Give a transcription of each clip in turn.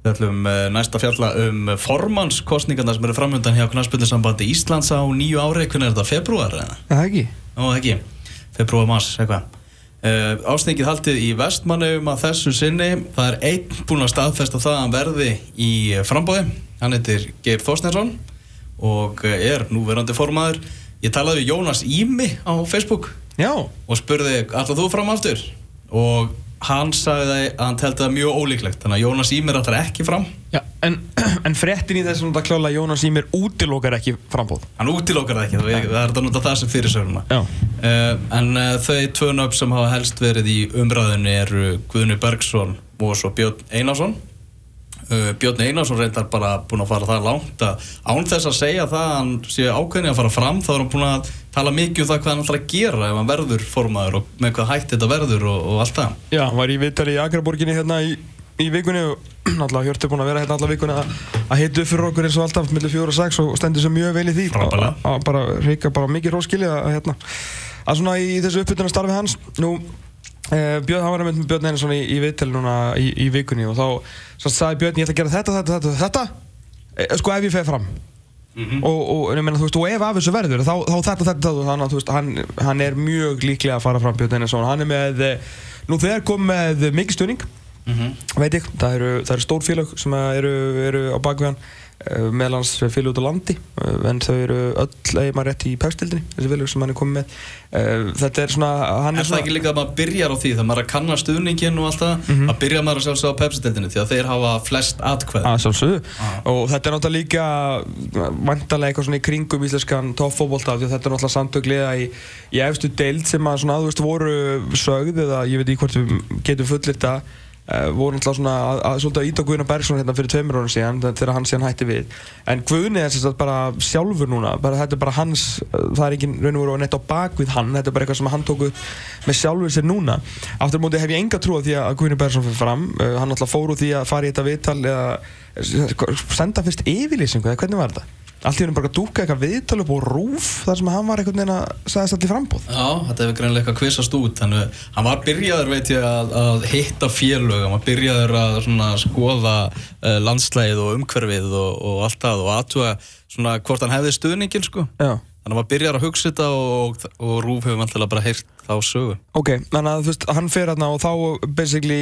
Við ætlum uh, næsta fjalla um formannskostningarna sem eru framhundan hjá Knarspillinsambandi Íslands á nýju ári. Hvernig er þetta? Februar? Það ekki Nó, ekki. Februar, mars, eitthvað. Uh, ástingið haldið í vestmannum að þessu sinni. Það er einn búinn að staðfesta það að verði í frambóði. Hann heitir Geir Þorsnesson og er núverandi formaður. Ég talaði við Jónas Ími á Facebook Já og spurði allar þú fram aftur og hann sagði að hann teldi það mjög ólíklegt þannig að Jónas Ímir ætlar ekki fram. Já, en, en fréttin í þessum þetta klála Jónas Ímir útilokar ekki frambóð hann útilókar það ekki, það er þetta það sem fyrirsögnuna Já. uh, en uh, þau tvö nöfn sem hafa helst verið í umræðunni eru Guðni Bergson og svo Björn Einarsson Björn Einarsson reyndar bara búin að fara það langt að án þess að segja það að hann sé ákveðni að fara fram þá er hann búin að tala mikið um það hvað hann ætlar að gera ef hann verður formaður og með hvað hætti þetta verður og, og allt það. Já, hann var í viðtali í Akraborginni hérna í, í vikunni og náttúrulega Hjörtur búin að vera hérna alla vikunni að, að hitta upp fyrir okkur eins og alltaf millir fjóra og sex og stendur sér mjög vel í því. Að bara reyka bara mikið róskilja að hérna að svona í þessu uppbytuna eh, Björn, hann var með Björn Einarsson í, í viðtali núna í, í vikunni og þá svo sagði Björn ég ætla að gera þetta, þetta, þetta, þetta. Eh, sko ef ég fer fram. Og, og, en ég meina, veist, og ef af þessu verður þá, þá þetta, þetta, þetta, þannig að veist, hann, hann er mjög líklega að fara fram Björn Einarsson. Hann er með, eh, nú þegar kom með mikið stöðning veit ég, það eru, það eru stór félag sem eru, eru á bakveðan meðlans félag út á landi eh, en þau eru öll, eða maður rétt í pæstildinni, þessi félag sem hann er komið með. Eh, þetta er svona hann Er það ekki líka að maður byrjar á því þegar maður er að kanna stuðningin og allt það Mhm. að byrja maður að sjálfsögða á pepsiteldinu því að þeir hafa flest atkvæð að sjálfsögðu. Og þetta er náttúrulega líka vantarlega eitthvað svona í kringum íslenskan toppfóbolta því að þetta er náttúrulega samtökliða í, í efstu deild sem að svona aðvist voru sögð eða ég veit ekki hvort við getum uh, voru náttúrulega svona að, að, svolítið að íta Guðna Bergson hérna fyrir tveimur árum síðan þegar hann síðan hætti við. En Guðni er sagt bara sjálfur núna bara, þetta er bara hans, uh, það er ekki raun og veru neitt á bak við hann, þetta er bara eitthvað sem hann tók upp með sjálfur sér núna. Aftur móti hef ég enga trú á því að Guðni Bergson fyrir fram. Uh, hann náttúrulega fór úr því að fara í þetta viðtal eða eh, senda fyrst yfirlýsingu eða hvernig var þetta? Allt í hennum bara að dúka eitthvað viðtal upp og rúf þar sem hann var einhvern veginn að sagðist allir frambóð Já, þetta hefur greinlega eitthvað kvissast út þannig hann var byrjaður veit ég að, að hitta félög, hann var byrjaður að svona, skoða uh, landslægið og umhverfið og, og allt það og aðtúa svona hvort hann hefði stuðningin sko. Já. Þannig að maður byrjar að hugsa þetta og, og Rúf hefur vantilega bara heyrt þá sögu. Ok, þannig að þú veist, hann fer hérna og þá basically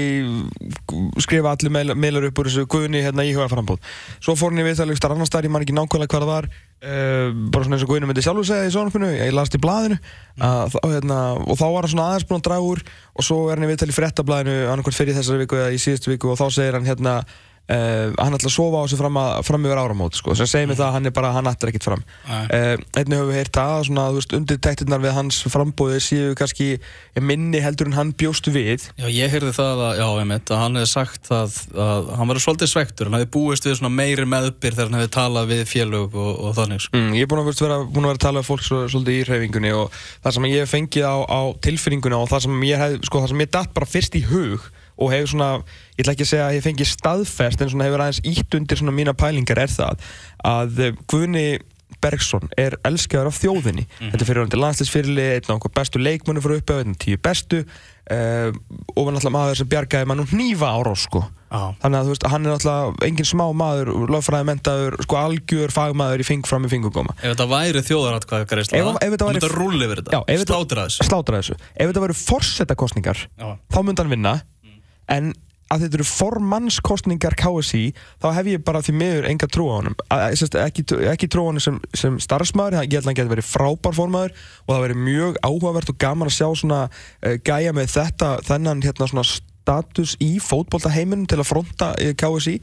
skrifa allir meil, meilar upp úr þessu Guðni hérna í huga frambóð Svo fór hann í viðtal ykkur annar staðar, ég man ekki nákvæmlega hvað það var uh, bara svona eins og Guðni myndi sjálfur segja í sjónarfinu, ég las þetta í blaðinu að, þá, hérna, og þá var hann svona aðeins búinn að draga úr og svo er hann í viðtal í frettablaðinu annarkvæmt fyrir þessari viku eða í síðustu viku og þá segir hann hérna Uh, hann ætla að sofa á þessu fram, að, fram yfir áramót sko, sem segir mig það að hann er bara, hann ættir ekkert fram. Uh, einnig höfum við heyrt það svona, þú veist, undirtektirnar við hans frambóði séu kannski minni heldur en hann bjóst við. Já, ég heyrði það að, já, einmitt, að hann hefði sagt að, að hann verður svolítið svektur, hann hefði búist við svona meiri meðbyr þegar hann hefði talað við félög og, og þannig sko. mm, ég er búin að, veist, vera, búin að vera að tala við fólk svo, svolítið í hreyfingunni og það sem ég fengið á, á tilfinninguna og það sem ég hef, sko, það sem ég og hefur svona, ég ætla ekki að segja að ég fengi staðfest en svona hefur aðeins ítt undir svona mína pælingar er það að eh, Guðni Bergson er elskaður af þjóðinni. Þetta er fyrir hann til landsleisfyrirli einn af okkur bestu leikmunum fyrir uppi einn tíu bestu uh, og var náttúrulega maður sem bjargaði mann um hnífa ára sko. Já. þannig að þú veist, hann er náttúrulega engin smá maður, lögfræði mentaður sko algjör fagmaður í fing fram í fingugóma Ef þetta væri þjóðaratkvæða greiðsla, Ef- ef þetta væri- þetta rúli yfir þetta, þetta- slátra þessu. slátra þessu. Ef þetta verður forsetakostningar Já. þá myndi hann vinna en að þetta eru formannskostningar KSI þá hef ég bara því miður enga trú á honum. Ekki, ekki trú á honum sem, sem starfsmaður, ég held að hann geti verið frábær formaður og það verið mjög áhugavert og gaman að sjá svona uh, gæja með þetta þennan hérna svona status í fótboltaheiminum til að fronta uh, KSI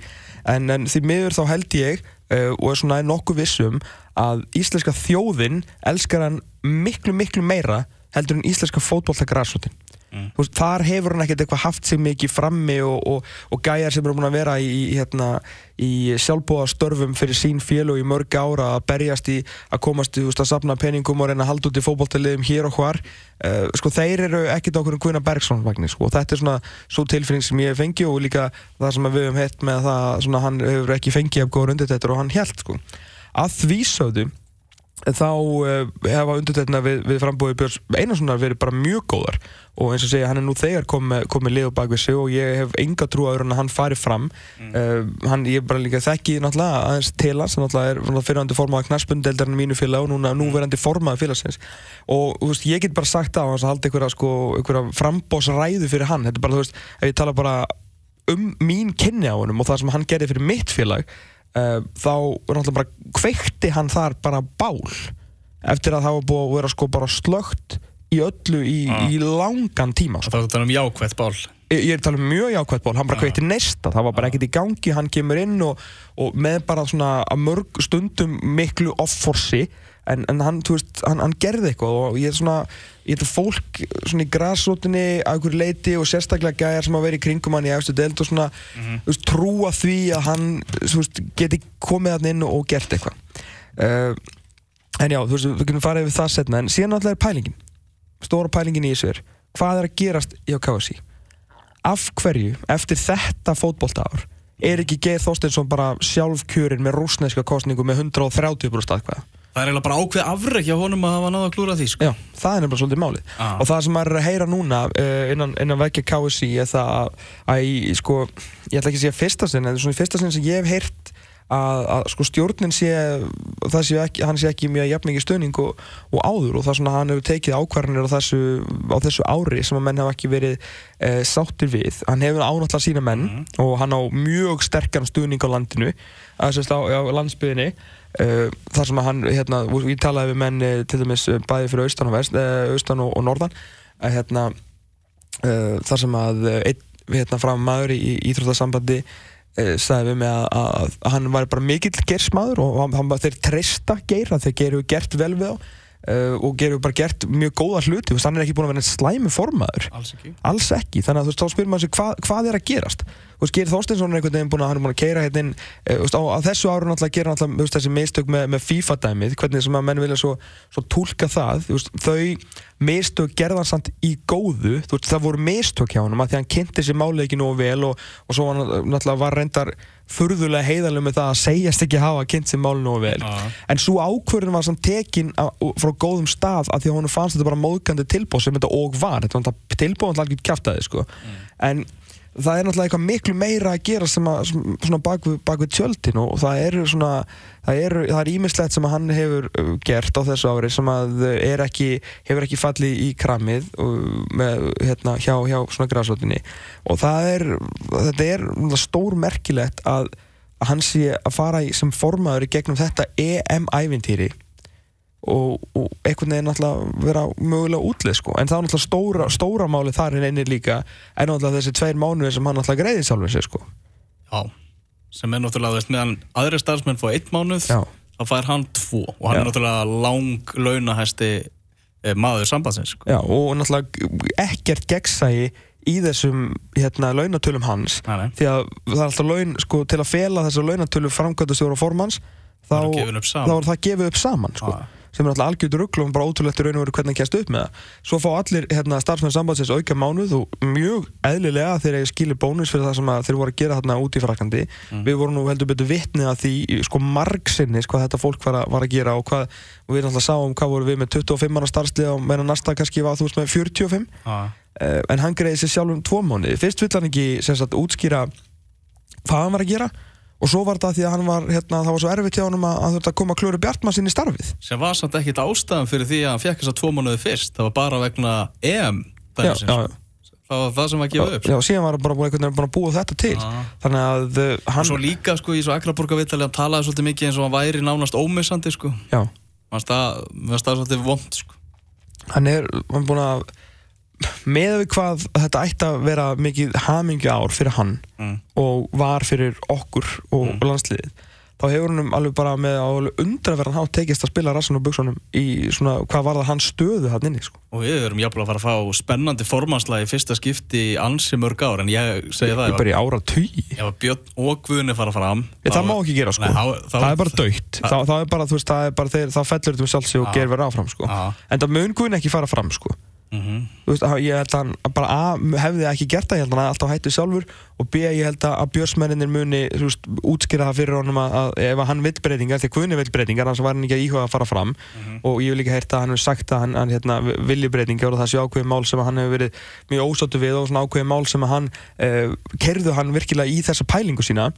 en, en því miður þá held ég uh, og er svona nokkuð vissum að íslenska þjóðin elskar hann miklu miklu meira heldur en íslenska fótboltagrassútin Þú veist, þar hefur hann ekkert eitthvað haft sig mikið frammi og, og, og gæjar sem eru búin að vera í, hérna, í sjálfbúða störfum fyrir sín félug í mörg ára að berjast í að komast í að sapna peningum og reyna að halda út í fótboltaliðum hér og hvar. Uh, sko þeir eru ekkert okkur um Guðna Bergson sko, og þetta er svona svo tilfinning sem ég fengi og líka það sem við höfum heitt með það svona hann hefur ekki fengið af góður undir þetta og hann held sko. Að því sögðu þá uh, hefa undirtættina við, við frambóði Björns Einarssonar verið bara mjög góðar og eins og segja hann er nú þegar komið komi lið á bakvið sig og ég hef enga trú að hann fari fram mm. uh, hann, ég bara líka þekki náttúrulega aðeins til hans, hann náttúrulega er fyrirhandi formaða knarspundeldarinn mínu félag og núna mm. núverandi formaða félagsins og þú veist, ég get bara sagt á hans að halda einhverja, sko, einhverja frambósræðu fyrir hann, þetta er bara, þú veist, ef ég tala bara um mín kynni á hann og það sem hann gerði fyrir mitt félag uh, þá náttúrulega bara kveikti hann þar bara bál eftir að það var búið að vera sko bara slögt í öllu í, Ah. í langan tíma sko. Það er þetta um jákvætt bál. Ég, ég er að tala um mjög jákvæmt ból, hann bara kveikti nesta. Það var bara ekkert í gangi, hann kemur inn og, og með bara svona að mörg stundum miklu off-forsi en, en hann, veist, hann, hann gerði eitthvað og ég er svona, ég held að fólk svona í grassrótinni að einhverju leiti og sérstaklega gæjar sem að vera í kringum hann í efstu deild og svona, þú veist, trúa því að hann, veist, geti komið hann inn og, gert eitthvað. Uh, en já, þú veist, við kunum fara yfir það setna en síðan náttúrulega er pælingin stóra pælingin í þessu er hvað er að gerast í KSI af hverju, eftir þetta fótbolta ár er ekki Geir Þorsteinsson bara sjálfkjörin með rúsneska kostningu með 130 brúst aðkvæða Það er eiginlega bara ákveð afrek hjá honum að hafa náða að klúra því sko. Já, það er nefnilega svolítið málið. Ah. og það sem maður er að heyra núna uh, innan, innan vekja KSI er það að, að í, sko, ég ætla ekki að segja fyrsta sinn en svona í fyrsta sinn sem ég hef heyrt að, að sko stjórnin sé, það sé ekki, hann sé ekki mjög jafn mikið stöðning og, og áður. Og það er svona að hann hefur tekið ákvarðanir á þessu, á þessu ári sem að menn hafa ekki verið uh, sáttir við. Hann hefur ánáttúrulega sína menn og hann á mjög sterkan stöðning á landinu að sérst á, á landsbyðinni þar sem að hann, hérna, ég talaði við menn eh, til dæmis eh, bæði fyrir austan og, vest, austan og, og norðan að hérna þar sem að eh, einn hérna, fram maður í, Íþróttasambandi sagði við mig að, að, að hann var bara mikill gersmaður og hann, hann, þeir treysta geira þeir geru gert vel við á uh, og geru bara gert mjög góða hluti veist, hann er ekki búin að vera einn slæmi formaður. Alls ekki. Alls ekki, þannig að þú veist, þá spyrir maður sig hvað, hvað er að gerast? Þú veist, Geir Þorsteinsson er einhvern veginn búin að hann er búin að keira hérna inn veist, á, á þessu áru náttúrulega gera náttúrulega þessi mistök með, með FIFA-dæmið hvernig sem að menn vilja svo, svo tólka það veist, þau mistök gerðan samt í góðu, veist, það voru mistök hjá að því hann kynnti sér máli ekki nógu vel og, og svo hann náttúrulega var reyndar furðulega heiðalum með það að segjast ekki hafa kynnt sér máli nógu vel Já. en svo ákvörðin var samt tekin á- frá góðum stað að því að honum fannst þetta bara móðgandi tilbúð sem þetta og var þetta var tilbúð hann alveg kjaftaði sko. en það er náttúrulega eitthvað miklu meira að gera sem að svona bak við, við tjöldin og það eru svona það eru, það er ímislegt sem að hann hefur uh, gert á þessu ári sem að uh, er ekki, hefur ekki fallið í kramið uh, með, hérna, hjá, hjá svona græsóttinni og það er þetta er stór merkilegt að, að hann sé að fara í, sem formaður í gegnum þetta EM-ævintýri og, og einhvern veginn náttúrulega vera mögulega útlið sko en það er náttúrulega stóra, stóra máli þar en einnig líka en náttúrulega þessi tveir mánuðir sem hann náttúrulega greiði sjálfur sig sko Já Sem er náttúrulega, veist, meðan aðri starfsmenn fá einn mánuð Já. þá fær hann tvo og hann Já. er náttúrulega lang launahæsti eh, maður sambandsins sko. Já, og náttúrulega ekkert gegnsægi í þessum hérna, launatölum hans Nei, nei. því að það er alltaf laun sko, til að fela þessar launatölu framkvæmdastjóra formanns þá, Það eru gefin upp saman. þá er það gefið upp saman sko. Sem er alltaf algjörður rugl og bara ótrúlegt í raun og veru hvernig hann kæst upp með það. Svo fá allir hérna, starfsmenn sambandsins auka mánuð og mjög eðlilega þegar ég skilir bónus fyrir það sem þeir voru að gera þarna út í frakandi við vorum nú heldur betur vitnið að því sko margsinnis hvað þetta fólk var að, var að gera og, hvað, og við náttúrulega sáum hvað voru við með 25 manna starfslið og meðan næsta kannski var þú veist með 45 Já. uh, en hann greiði sér sjálf um tvo mánuði. Fyrst vill hann ekki sagt, útskýra hvað hann var að gera og svo var þetta því að hann var hérna, það var svo erfitt hjá hann að hann þurfti að koma Klöru Bjartmann sinni starfið. Sem var samt ekkit ástæðan fyrir því að hann fekk þess að tvo mánuði fyrst. Það var bara vegna EM dæmisins. já, já. það var það sem var gefið upp. Já, síðan var hann bara búin að búa þetta til. Já. þannig að uh, og hann svo líka sko í svo Akraborga viðtali hann talaði svolítið mikið eins og hann væri nánast ómissandi sko. Já, það mér fannst það svolítið vond sko. Hann er hann búin að með við hvað þetta ætti að vera mikið hamingju ár fyrir hann mm. og var fyrir okkur og Mm. landsliðið þá hefur hann alveg bara með á undraverðan hátt tekist að spila rassan og buksunum í svona hvað var það hans stöðu hann inni sko. og við erum jafnvel að fara að fá spennandi formanslagi í fyrsta skipti ansi mörg ár en ég segi það ég bara í ára tugi Björn og Guðni fara fram Ég, það má ekki gera sko, Nei, þá- þá- það er bara dögt Það- það, það er bara, þú veist, það er bara þeir, það fellur þetta um sjálfsig og Já. ger verið áfram sko Já. en það mun guðin ekki fara fram sko Þú veist, að- ég held að bara A, hefði ekki gert það, ég held að hann alltaf hætti sjálfur og B, ég held að björsmenninir muni veist, útskýra það fyrir honum að, að ef hann vill breytingar, því Guðni vill breytingar annars var hann ekki að íhuga að fara fram. Og ég hef líka heyrt að hann hefur sagt að hann, hann hérna, vilji breytingar og það sé ákveðið mál sem hann hefur verið mjög ósáttu við og svona ákveðið mál sem hann uh, kerðu hann virkilega í þessa pælingu sína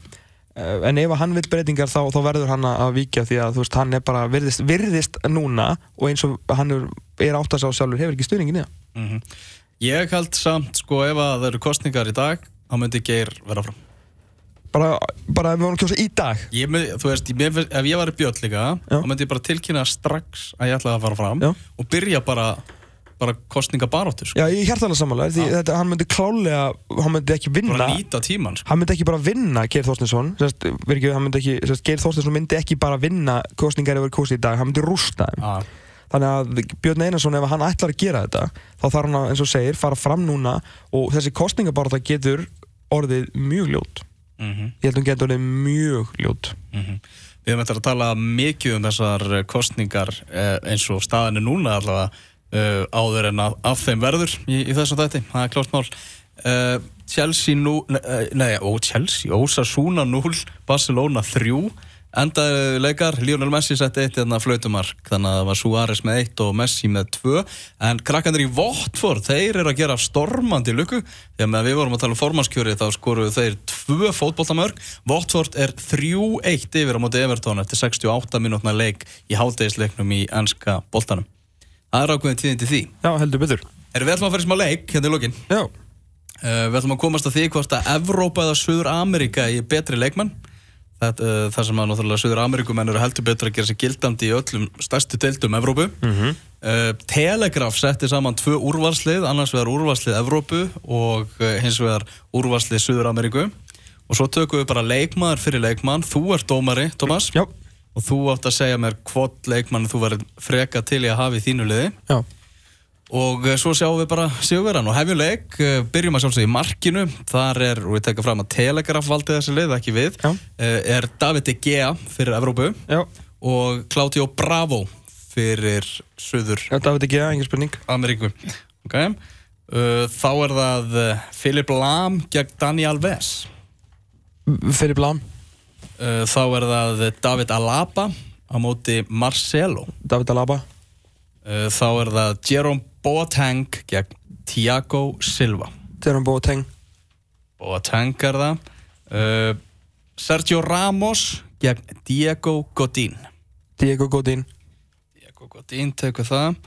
en ef hann vil breytingar þá, þá verður hann að víkja því að veist, hann er bara virðist, virðist núna og eins og hann er, er átt að sá sjálfur hefur ekki stuðningin í það Mhm. Ég held samt, sko, ef að það eru kostningar í dag, þá myndi Geir vera fram. bara, bara ef við vorum kjósa í dag Ég, þú veist, ég, ef ég var í björn líka, þá myndi ég bara tilkynna strax að ég ætlaði að fara fram Já. og byrja bara, bara kostningabaróttur, sko. Já, ég hjartalega samanlega því þetta, hann myndi klálega, hann myndi ekki vinna. Bara nýta tíman, sko. hann myndi ekki bara vinna Geir Þorstinsson sérst, ekki, hann myndi ekki, sérst, Geir Þorstinsson myndi ekki bara vinna kostningar er kosið í dag, hann myndi rústa þeim. Ah. þannig að Björn Einarsson ef hann ætlar að gera þetta þá þarf hann að, eins og segir, fara fram núna og þessi kostningabarata getur orðið mjög ljót. Mm ég held að hún getur orðið mjög ljót. Við höfum eftir að tala mikið um þessar kostningar eh, eins og staðinu núna allavega uh, áður en að, af þeim verður í, í þessum þætti, það er klárt mál. Uh, Chelsea nú eh, nei, ó Chelsea, Osasuna 0 Barcelona 3 endaði leikar, Lionel Messi setti eitt hérna flautumark, þannig að það var Suárez með eitt og Messi með tvö. En krakkandir í Votford, þeir eru að gera stormandi lukku, því að meðan við vorum að tala um formannskjöri þá skoruðu þeir tvö fótboltamörk, Votford er 3-1 yfir á móti Everton eftir 68 minútna leik í háldegisleiknum í ennska boltanum það ákveðin tíðin til því? Já, heldur betur. Erum við ætlum að fara í smá leik hérna í lokin? Já, uh, Við ætlum að komast að því hvort að Evrópa eða Suður Ameríka er betri leikmann. Það, uh, það sem að náttúrulega Suður Ameríkumenn eru heldur betur að gera sig gildandi í öllum stærstu deildum Evrópu. Mm Telegraf setti saman tvö úrvarslið annars vegar úrvarslið Evrópu og uh, hins vegar úrvarslið Suður Ameríku og svo tökum við bara leikmaður fyrir leikmann. Þú ert dómari, Thomas. Já, og þú átt að segja mér hvort leikmann þú verður freka til í að hafa í þínu liði. Já. Og eh, svo sjáum við bara sigurverðan og hefjum leik, eh, byrjum að sjálfsögja í markinu. Þar er, og við tekka fram að Telegraf valdi þessi lið, ekki við Já. eh, er David De Gea fyrir Evrópu Já, og Claudio Bravo fyrir Suður það veit ekki, engin spurning. Ameríku. Okay. þá er það Philip Lahm gegn Dani Alves. Fyrir blám, uh, þá er það David Alaba á móti Marcelo. David Alaba. Uh, þá er það Jerome Boateng gegn Thiago Silva. Þegar hann búið að teng Boateng er það. Uh, Sergio Ramos gegn Diego Godín. Diego Godín. Diego Godín tekur það.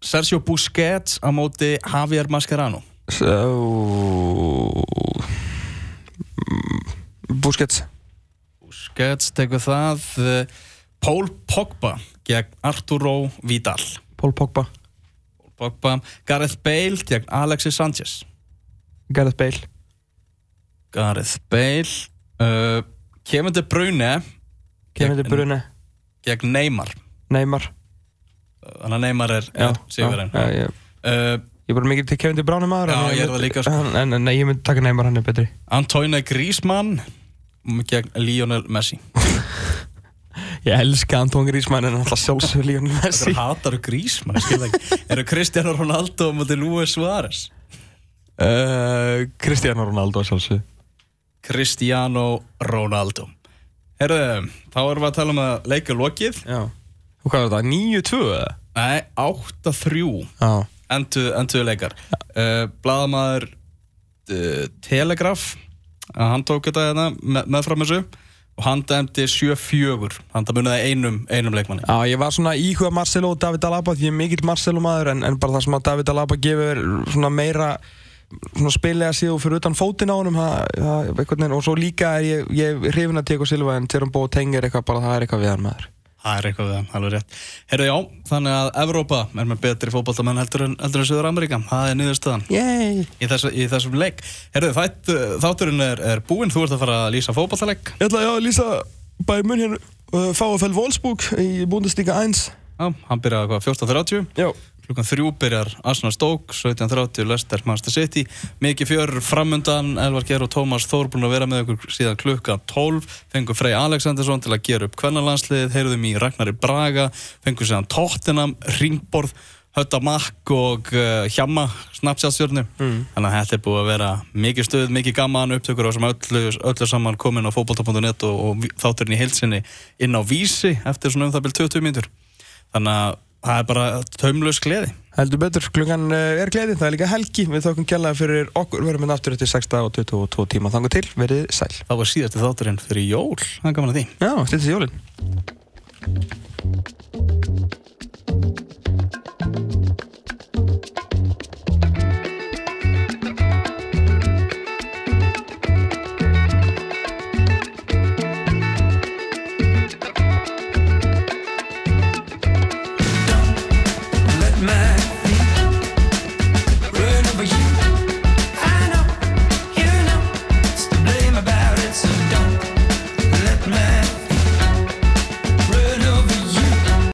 Sergio Busquets á móti Javier Mascherano. So... Busquets Busquets tekur það uh, Paul Pogba gegn Arturo Vidal. Paul Pogba. Paul Pogba. Gareth Bale gegn Alexis Sanchez. Gareth Bale. Gareth Bale uh, Kevin De Bruyne Kevin De Bruyne. gegn Neymar. Neymar. Þannig að Neymar er, er uh, Ég er bara mikið til Kevin De Bruyne maður Já, en ég er það líka, sko. en, en, en, Nei, ég myndi taka Neymar, hann er betri. Antoine Griezmann gegn Lionel Messi. Ég elska Anton Griezmann en alltaf sjálfsögur Lionel Messi. Þetta hatar Griezmann, ég skil það ekki. Eru Cristiano Ronaldo á móti Luis Suárez? Uh, Cristiano Ronaldo sjálfsög Cristiano Ronaldo. Herðu, þá erum við að tala um að leika lokið. Já. Og hvað er þetta? 9-2 eða? Nei, 8-3 Já. Endu, enduðu leikar. Uh, Blaðamaður uh, Telegraf uh, hann tók þetta hérna með, meðfram þessu og hann dæmdi 7-4 hann muniði einum, einum leikmanni. Já, ég var svona íhuga Marcelo og David Alaba því ég er mikill Marcelo maður en, en bara það sem að David Alaba gefur svona meira svona spilega síðu fyrir utan fótinn á honum það, það, og svo líka er ég, ég hrifin að Diego Silva en Terum Bó Teng er eitthvað bara það er eitthvað við hann maður Það er eitthvað við hann, alveg rétt. Herru, já, þannig að Evrópa er með betri fótballtamenn heldur en, heldur en Suður Ameríka það er niðurstöðan. Í, þessu, í þessum leik. Herru, þátturinn er, er búinn. Þú ert að fara að lýsa fótballaleik Ég ætla já, að lýsa bæði mun hérna uh, VfL Wolfsburg í Bundesliga 1 Já, hann byrjaði hvað, 14.30 Já Klukkan þrjú byrjar Arsenal Stoke, 17.30 Leicester Manchester City. Mikið fjör framundan, Elvar Geir og Tómas Þór búin að vera með okkur síðan klukkan 12. Fengur Frey Alexandersson til að gera upp kvennarlandsliðið, heyrðum í Ragnari Braga, fengur síðan Tottenham, Ringborð Hötta Makk og uh, Hjamma Snapchat-stjórnu Mm. þannig að þetta er búið að vera mikið stuð, mikið gaman upptökur og sem öllu, öllu saman komin á fótbolta.net og, og þátturinn í heilsinni inn á vísi eftir svona um það byrjum 20 mínútur þannig að það er bara taumlaus gleði. Heldur betur, klukkan eh, er gleði, það er líka helgi. Við þókum kjallaði fyrir okkur, verðum við aftur eftir 6 og 22 tíma Þangu til, verið sæl. Það var síðasti þátturinn fyrir jól. Það er gaman að því. Já, styrtist jólin